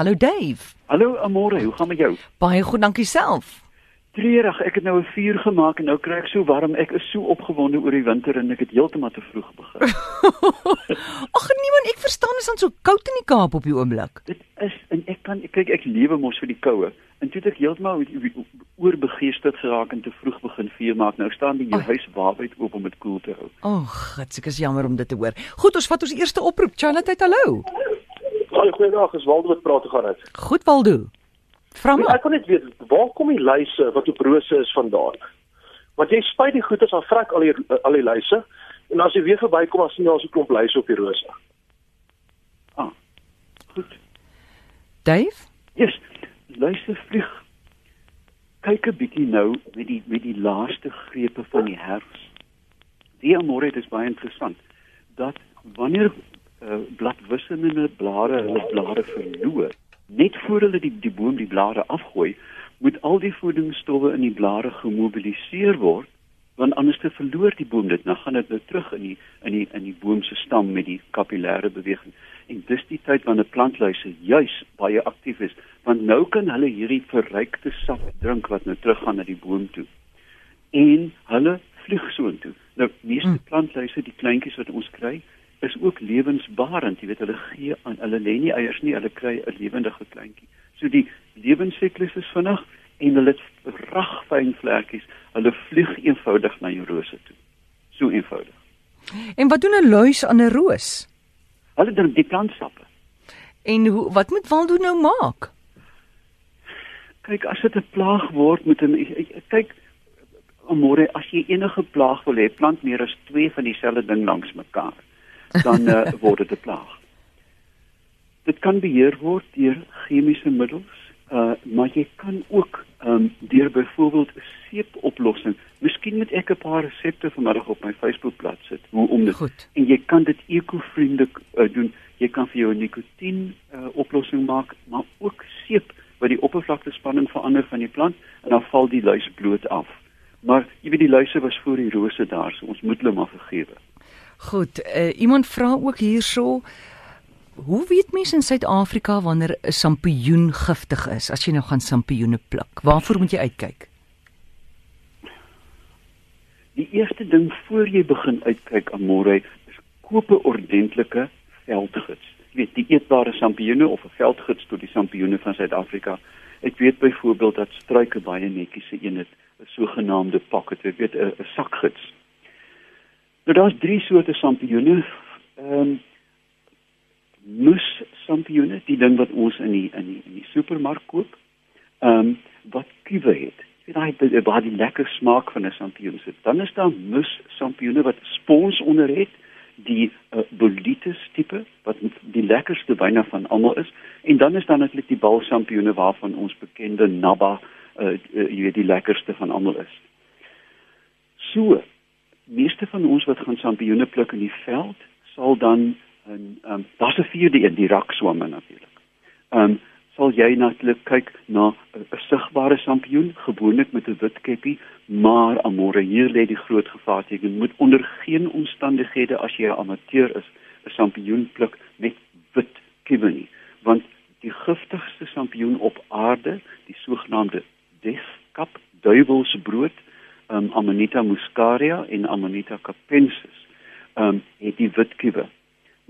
Hallo Dave. Hallo Amore, hoe gaan met jou? Baie goed, dankie self. Treurig, ek het nou 'n vuur gemaak en nou kry ek so warm. Ek is so opgewonde oor die winter en ek het heeltemal te vroeg begin. Ag nee man, ek verstaan is dan so koud in die Kaap op die oomblik. Dit is en ek kan kyk ek lewe mos vir die koue. En toe het ek heeltemal oorbegeesterd geraak en te vroeg begin vuur maak. Nou staan die oh. huis waarbyt oop om dit koel te hou. Ag, dit is jammer om dit te hoor. Goed, ons vat ons eerste oproep. Charlotte, hallo. Goeiedag. Is Waldo wat praat te gaan uit? Goed, Waldo. Vra maar. Ek kon net weet waar kom die luise wat op rose is vandaan? Want jy spuit die goeders aan vrek al die al die luise en as jy weer verbykom as jy nou so 'n klomp luise op die rose. Ah. Goed. Dave? Yes. Luise vlieg. Kyk 'n bietjie nou met die met die laaste grepe van die herfs. Die amore is baie interessant dat wanneer uh, bladwisselende blare hulle blare verloor net voor hulle die die boom die blare afgooi, moet al die voedingsstowwe in die blare gemobiliseer word, want anders te verloor die boom dit, dan gaan dit nou terug in die in die in die boom se stam met die kapillêre beweging. En dis die tyd wanneer plantluise juis baie aktief is, want nou kan hulle hierdie verrykte sap drink wat nou teruggaan na die boom toe. En hulle vlieg soontoe. Nou meeste hm. plantluise, die kleintjies wat ons kry, is ook lewensbarend. Jy weet hulle gee aan hulle lê nie eiers nie, hulle kry 'n lewendige kleintjie. So die lewensiklus is vinnig en hulle het rag fyn vlekkies. Hulle vlieg eenvoudig na jou rose toe. So eenvoudig. En wat doen 'n luis aan 'n roos? Hulle drink die plantsappe. En hoe wat moet Waldo nou maak? Kyk, as dit 'n plaag word met 'n kyk môre as jy enige plaag wil hê, plant meer as 2 van dieselfde ding langs mekaar dan uh, word dit 'n plaag. Dit kan beheer word deur chemiese middels, uh, maar jy kan ook um, deur byvoorbeeld 'n seepoplossing. Miskien moet ek 'n paar resepte vanmiddag op my Facebookblad sit hoe om dit Goed. en jy kan dit ekovriendelik uh, doen. Jy kan vir jou 'n nikotien uh, oplossing maak, maar ook seep wat die oppervlaktespanning verander van die plant en dan val die luis bloot af. Maar jy weet die luise was voor die rose daar, so ons moet hulle maar vergewe. Goed, uh, iemand vra ook hierso Hoe weet mense in Suid-Afrika wanneer 'n sampioen giftig is as jy nou gaan sampioene pluk? Waarvoor moet jy uitkyk? Die eerste ding voor jy begin uitkyk aan môre is koop 'n ordentlike veldgids. Jy weet, die eetbare sampioene of 'n veldgids tot die sampioene van Suid-Afrika. Ek weet byvoorbeeld dat struike baie netjies se een het 'n sogenaamde pocket, jy weet 'n sakgids. Nou daar's drie soorte sampioene. Ehm um, mus sampioene, die ding wat ons in die in die in die supermark koop. Ehm um, wat kuwe het. Jy weet daai baie die lekker smaak van 'n sampioen sit. Dan is daar mus sampioene wat spons onder het, die uh, bolitis tipe wat die lekkerste byna van almal is. En dan is daar natuurlik die bal sampioene waarvan ons bekende Nabba uh, uh, jy weet die lekkerste van almal is. So meeste van ons wat gaan sampioene pluk in die veld sal dan en ehm um, daar's 'n vierde een die rakswamme natuurlik. Ehm um, sal jy natuurlik kyk na 'n sigbare sampioen gewoonlik met 'n wit keppie, maar amore hier lê die groot gevaar jy moet onder geen omstandighede as jy 'n amateur is 'n sampioen pluk met wit nie, want die giftigste sampioen op aarde, die sogenaamde deathkap duiwelsbrood um, Amanita muscaria en Amanita capensis um het die witkuwe.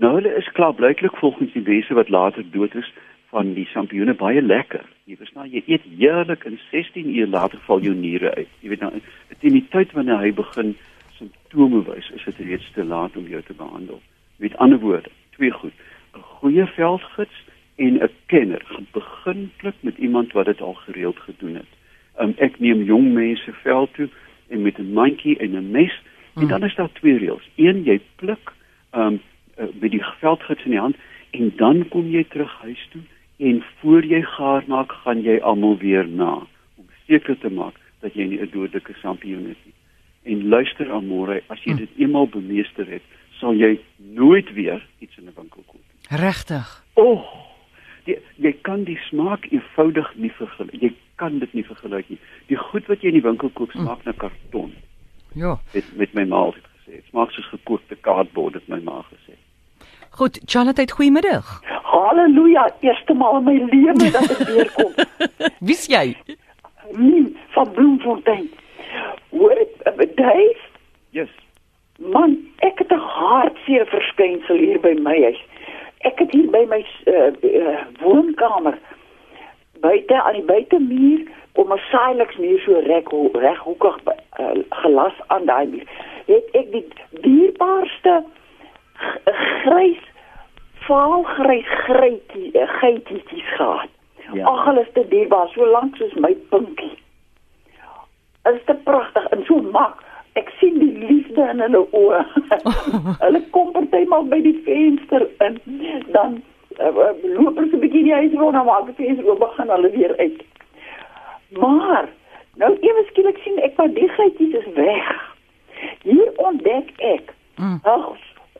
Nou hulle is klaar blyklik volgens die wese wat later dood is van die sampioene baie lekker. Jy verstaan jy eet heerlik in 16 uur later val jou niere uit. Jy weet nou in die tyd wanneer hy begin simptome wys, is dit reeds te laat om jou te behandel. Met ander woorde, twee goed. 'n Goeie veldgids en 'n kenner. Begin pluk met iemand wat dit al gereeld gedoen het. Um, ek neem jong mense veld toe en met 'n mandjie en 'n mes. En dan is daar twee reëls. Een, jy pluk um met die veldgids in die hand en dan kom jy terug huis toe en voor jy gaar maak, gaan jy almal weer na om seker te maak dat jy nie 'n dodelike sampioen het nie. En luister aan môre, as jy hm. dit eenmaal bemeester het, sal jy nooit weer iets in 'n winkel koop nie. Regtig? O, oh, jy jy kan die smaak eenvoudig nie vergelyk. Jy kan dit nie vergelyk nie. Die goed wat jy in die winkel koop hm. smaak mm. na karton. Ja. Met met my ma het gesê, dit smaak soos gekookte kaartbord het my ma gesê. Goed, Charlotte, goeiemiddag. Halleluja, eerste maal in my lewe dat ek weer kom. Wie's jy? Mien van Bloemfontein. Hoor ek Dave? Yes. Man, ek het 'n hartseer verskynsel hier by my huis. Ek het hier by my uh, uh, woonkamer buite aan die buitemuur kom 'n Silex muur so reg reghoekig uh, gelas aan daai muur. Het ek die dierbaarste grys vaal grys grytjie geitjies gehad. Ja. Ag, hulle is te dierbaar, so lank soos my pinkie. Is te pragtig en so mak. Ek sien die liefde in hulle oë. hulle kom partymal by die venster in, dan loop hulle so 'n bietjie die huis rond en maak die venster oop gaan hulle weer uit. Maar nou ewe skielik sien ek maar die geitjies is weg. Hier ontdek ek. Mm.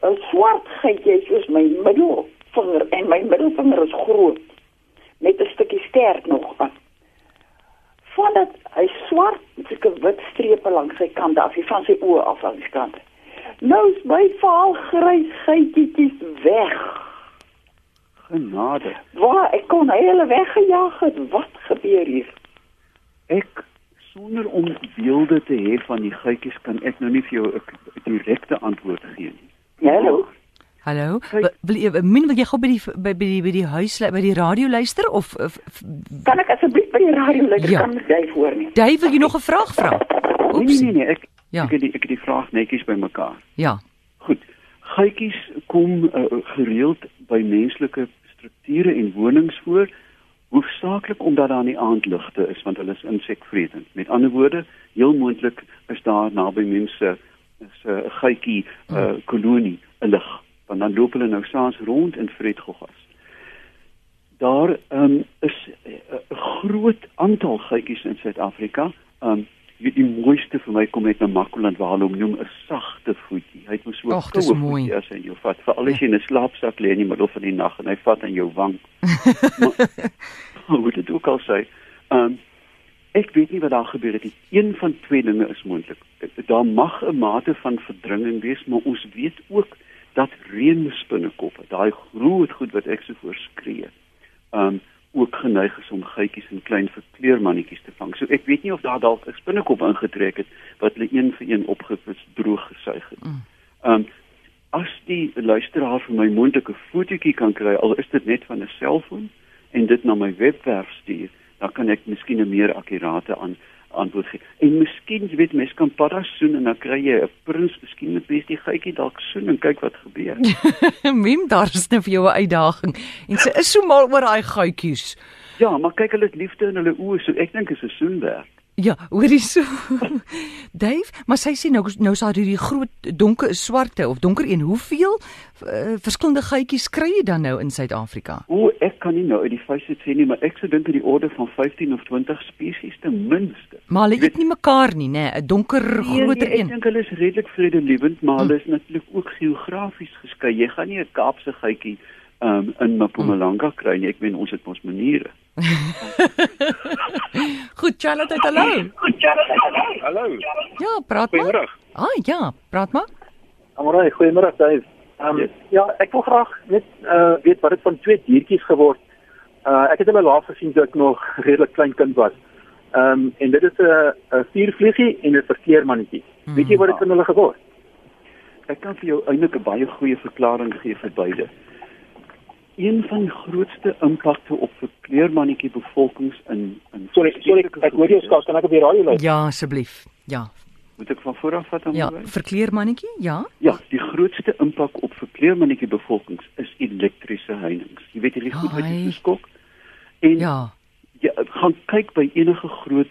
'n swart geitjie soos my middelvinger en my middelvinger is groot met 'n stukkie sterk nog aan. Vandat hy swart met 'n wit strepe langs sy kant af, van sy oë af aan die kant. Nou is my vaal grys geitjies weg. Genade. Waar ek kon hele weggejaag het. Wat gebeur hier? Ek sonder om beelde te hê van die geitjies kan ek nou nie vir jou 'n direkte antwoord gee nie. Ja, hallo. Hallo. Wil jy min wil jy gou by die by by die by die huis by die radio luister of, of kan ek asseblief by die radio luister? Ja. Kan jy voor nie? Jy wil jy nog 'n vraag vra? Nee, nee nee nee, ek ja. ek het die ek het die vraag netjies bymekaar. Ja. Goed. Geitjies kom uh, gereeld by menslike strukture en wonings voor hoofsaaklik omdat daar nie aandligte is want hulle is insekvretend. Met ander woorde, heel moontlik is daar naby mense is 'n uh, geitjie 'n uh, kolonie 'n lig want dan loop hulle nou saans rond in Vredgogas. Daar um, is 'n groot aantal geitjies in Suid-Afrika. Um die, die mooiste vir my kom met 'n Makoland waar hulle hom noem 'n sagte voetjie. Hy het mos so 'n goue voetjie as hy jou vat. Veral as jy in 'n slaapsak lê in die middel van die nag en hy vat aan jou wang. Hoe dit ook al sê. Um ek weet nie wat daar gebeur het nie. Een van twee dinge is moontlik. Daar mag 'n mate van verdringing wees, maar ons weet ook dat reënspinnekoppe, daai groot goed wat ek so voorskree, um ook geneig is om geitjies en klein verkleurmannetjies te vang. So ek weet nie of daar dalk 'n spinnekop ingetrek het wat hulle een vir een opgewis droog gesuig het. Mm. Um as die luisteraar vir my moontlike fotootjie kan kry, al is dit net van 'n selfoon en dit na my webwerf stuur, dan kan ek miskien 'n meer akkurate aan antwoord gee. En miskien, jy weet, mens kan paddas soen en dan kry jy 'n prins, miskien net bes die geitjie dalk soen en kyk wat gebeur. Mim, daar is nou vir jou 'n uitdaging. En sy is so mal oor daai geitjies. Ja, maar kyk hulle het liefde in hulle oë, so ek dink is 'n soenwerk. Ja, hoorie so. Dave, maar sy sê nou nou is daar hierdie groot donker swarte of donker een. Hoeveel uh, verskillende geitjies kry jy dan nou in Suid-Afrika? O, ek kan nie nou uit die vuis sê nie, maar ek sou dink dat die orde van 15 of 20 spesies ten minste. Maar hulle eet nie mekaar nie, nê? 'n Donker nee, groter nee, een. Ek dink hulle is redelik vredelewend, maar hm. hulle is natuurlik ook geografies geskei. Jy gaan nie 'n Kaapse geitjie um, in Mpumalanga hm. kry nie. Ek meen ons het mos maniere. Goed, Charlotte, hallo. Goed, Charlotte, hallo. Hallo. Ja, praat maar. Goeiemôre. Ah, ja, praat maar. Amore, goeiemôre, Dave. Um, yes. Ja, ek wil graag net uh, weet wat dit van twee diertjies geword. Uh, ek het hulle laas gesien toe ek nog redelik klein kind was. Ehm um, en dit is 'n 'n viervliegie en 'n verkeermannetjie. Hmm. Weet jy wat dit van hulle geword? Ek kan vir jou eintlik 'n baie goeie verklaring gee vir beide een van die grootste impakte op verkleermannetjie bevolkings in in Sorry, sorry, ek hoor jou skakel, kan ek op die radio luister? Ja, asseblief. Ja. Moet ek van voor af vat dan? Ja, verkleermannetjie? Ja. Ja, die grootste impak op verkleermannetjie bevolkings is elektriese heininge. Jy weet hierdie goed wat jy skok. En Ja. Ja, gaan kyk by enige groot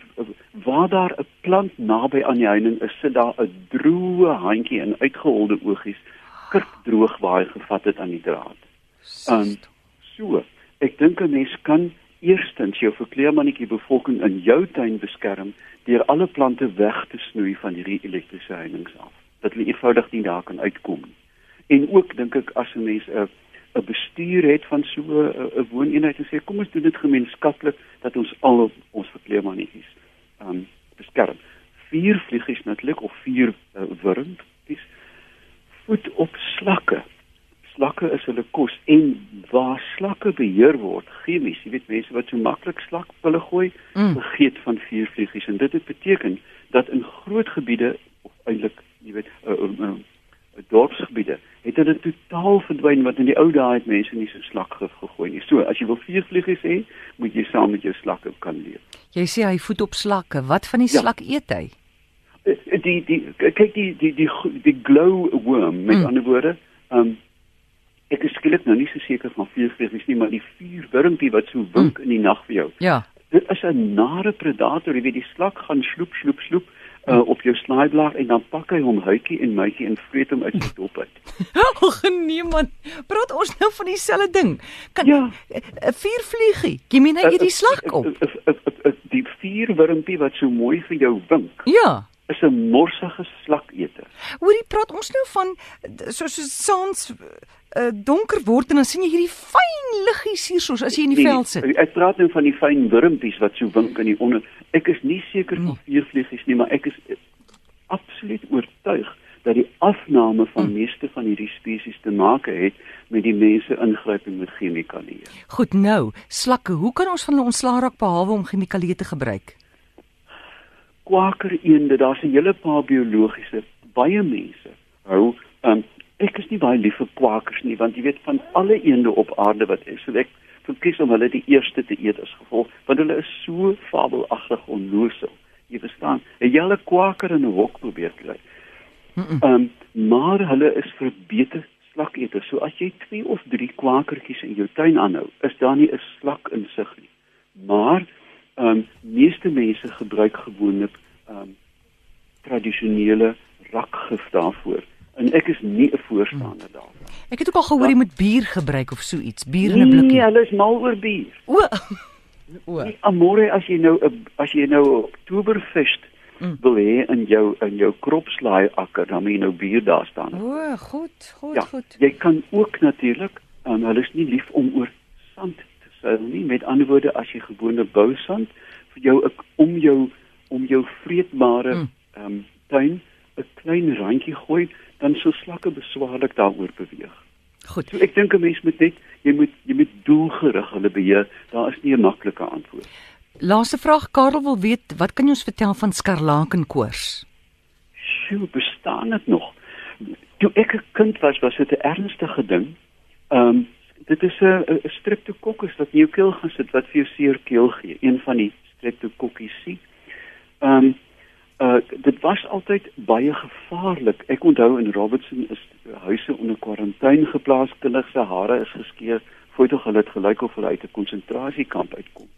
waar daar 'n plant naby aan die heining is, sit daar 'n droë handjie en uitgeholde oogies, kirkdroog waar hy gevat het aan die draad. Um, so, ek dink 'n mens kan eerstens jou verkleermannetjie bevolking in jou tuin beskerm deur alle plante weg te snoei van hierdie elektriese heininge af. Dat hulle eenvoudig nie daar kan uitkom nie. En ook dink ek as 'n mens 'n 'n bestuur het van so 'n wooneenheid en sê kom ons doen dit gemeenskaplik dat ons al ons verkleermannetjies um beskerm. Vier vliegies natuurlik of vier uh, wurms voet op slakke slakke is hulle kos en waar slakke beheer word chemies, jy weet mense wat so maklik slakpille gooi, Mm. vergeet van vuurvliegies en dit het beteken dat in groot gebiede of eintlik jy weet 'n uh, uh, uh, dorpsgebiede het hulle totaal verdwyn wat in die ou dae het mense nie so slakgif gegooi nie. So as jy wil vuurvliegies hê, moet jy saam met jou slakke kan leef. Jy sê hy voed op slakke. Wat van die Ja. slak eet hy? Die die kyk die die die die glow worm met Mm. ander woorde um ek is skielik nou nie so seker van vuurvliegies nie maar die vuurwurmpie wat so wink mm. in die nag vir jou Ja. dit is 'n nare predator jy weet die slak gaan sloep sloep sloep uh, op jou snaaiblaar en dan pak hy hom huitjie en muitjie en vreet hom uit sy dop uit Ag nee man. Praat ons nou van dieselfde ding. Kan Ja. 'n vuurvliegie. Jy meen hy eet die slak op? Eh, eh, eh, eh, eh, die vuurwurmpie wat so mooi vir jou wink Ja. Is 'n morsige slaketer Hoorie, praat ons nou van so so saans uh, donker word en dan sien jy hierdie fyn liggies hier soos as jy in die veld sit. Ek praat nou van die fyn wurmpies wat so wink in die onder. Ek is nie seker van Nee. vuurvliegies nie, maar ek is absoluut oortuig dat die afname van Hm. meeste van hierdie spesies te maak het met die mense ingryping met chemikalieë. Goed nou, slakke, hoe kan ons van hulle ontslaa raak behalwe om chemikalieë te gebruik? Kwakereende, daar's 'n hele paar biologiese baie mense hou um, ek is nie baie lief vir kwakers nie want jy weet van alle eende op aarde wat is, so ek verkies om hulle die eerste te eet as gevolg want hulle is so fabelagtig onnoosel. Jy verstaan? 'n Hele kwaker in 'n hok probeer kry. Ehm um, maar hulle is verbeter slaketers. So as jy 2 of 3 kwakertjies in jou tuin aanhou, is daar nie 'n slak insig nie. Maar ehm um, meeste mense gebruik gewoonlik ehm um, tradisionele rakgif daarvoor. En ek is nie 'n voorstander daarvan. Ek het ook al gehoor jy moet bier gebruik of so iets, bier in 'n blikkie. Nee, hulle is mal oor bier. O. O. Nee, Amore as jy nou 'n as jy nou 'n Oktoberfest Mm. wil hê in jou in jou kropslaai akker, dan moet jy nou bier daar staan. O, goed, goed, Ja, goed. jy kan ook natuurlik, um, hulle is nie lief om oor sand te seil nie. Met ander woorde, as jy gewone bousand vir jou 'n- om jou om jou vreedbare Mm. ehm um, tuin 'n klein randjie gooi, dan sou slakke beswaarlik daaroor beweeg. Goed. So ek dink 'n mens moet net jy moet jy moet doelgerig hulle beheer. Daar is nie 'n maklike antwoord. Laaste vraag, Karel wil weet, wat kan jy ons vertel van skarlakenkoors? Sjoe, bestaan dit nog? Toe ek 'n kind was, was dit 'n ernstige ding. Ehm um, dit is 'n streptokokus wat in jou keel gaan sit wat vir jou seer keel gee, een van die streptokokkies. Ehm um, uh dit was altyd baie gevaarlik. Ek onthou in Robertson is huise onder kwarantyne geplaas, kinders se hare is geskeur, voortog hulle het gelyk of hulle uit 'n konsentrasiekamp uitkom.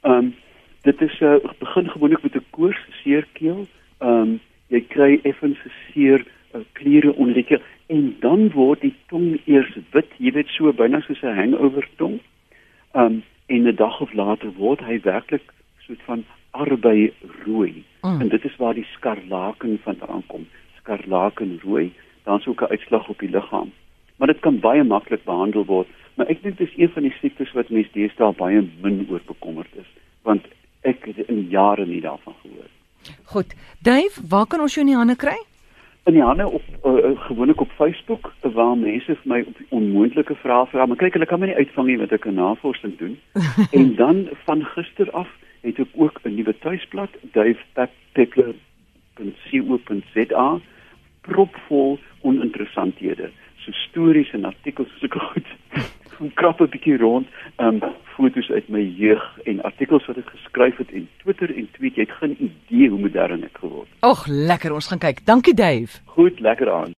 Ehm um, dit is uh, begin gewoonlik met 'n koors, seer keel. Ehm um, jy kry effens seer uh, kliere onder die keel en dan word die tong eers wit, jy weet so byna soos 'n hangover tong. Ehm um, en 'n dag of later word hy werklik soort van arbei rooi. Mm. En dit is waar die skarlaken vandaan kom. Skarlaken rooi, dan's ook 'n uitslag op die liggaam. Maar dit kan baie maklik behandel word, maar ek dink dit is een van die siektes wat mense deesdae baie min oor bekommerd is, want ek het in jare nie daarvan gehoor. Goed. Dave, waar kan ons jou in die hande kry? in die hande op uh, gewoonlik op Facebook waar mense vir my op onmoontlike vrae vra, maar kyk hulle kan my nie uitvang nie want ek 'n navorsing doen. en dan van gister af het ek ook 'n nuwe tuisblad, davepeppler.co.za propvol oninteressanthede, so stories en artikels so goed. Ek krap 'n bietjie rond, um foto's uit my jeug en artikels wat ek geskryf het en Twitter en tweet, jy het geen idee hoe modern ek geword. Ag, lekker, ons gaan kyk. Dankie Dave. Goed, lekker aan.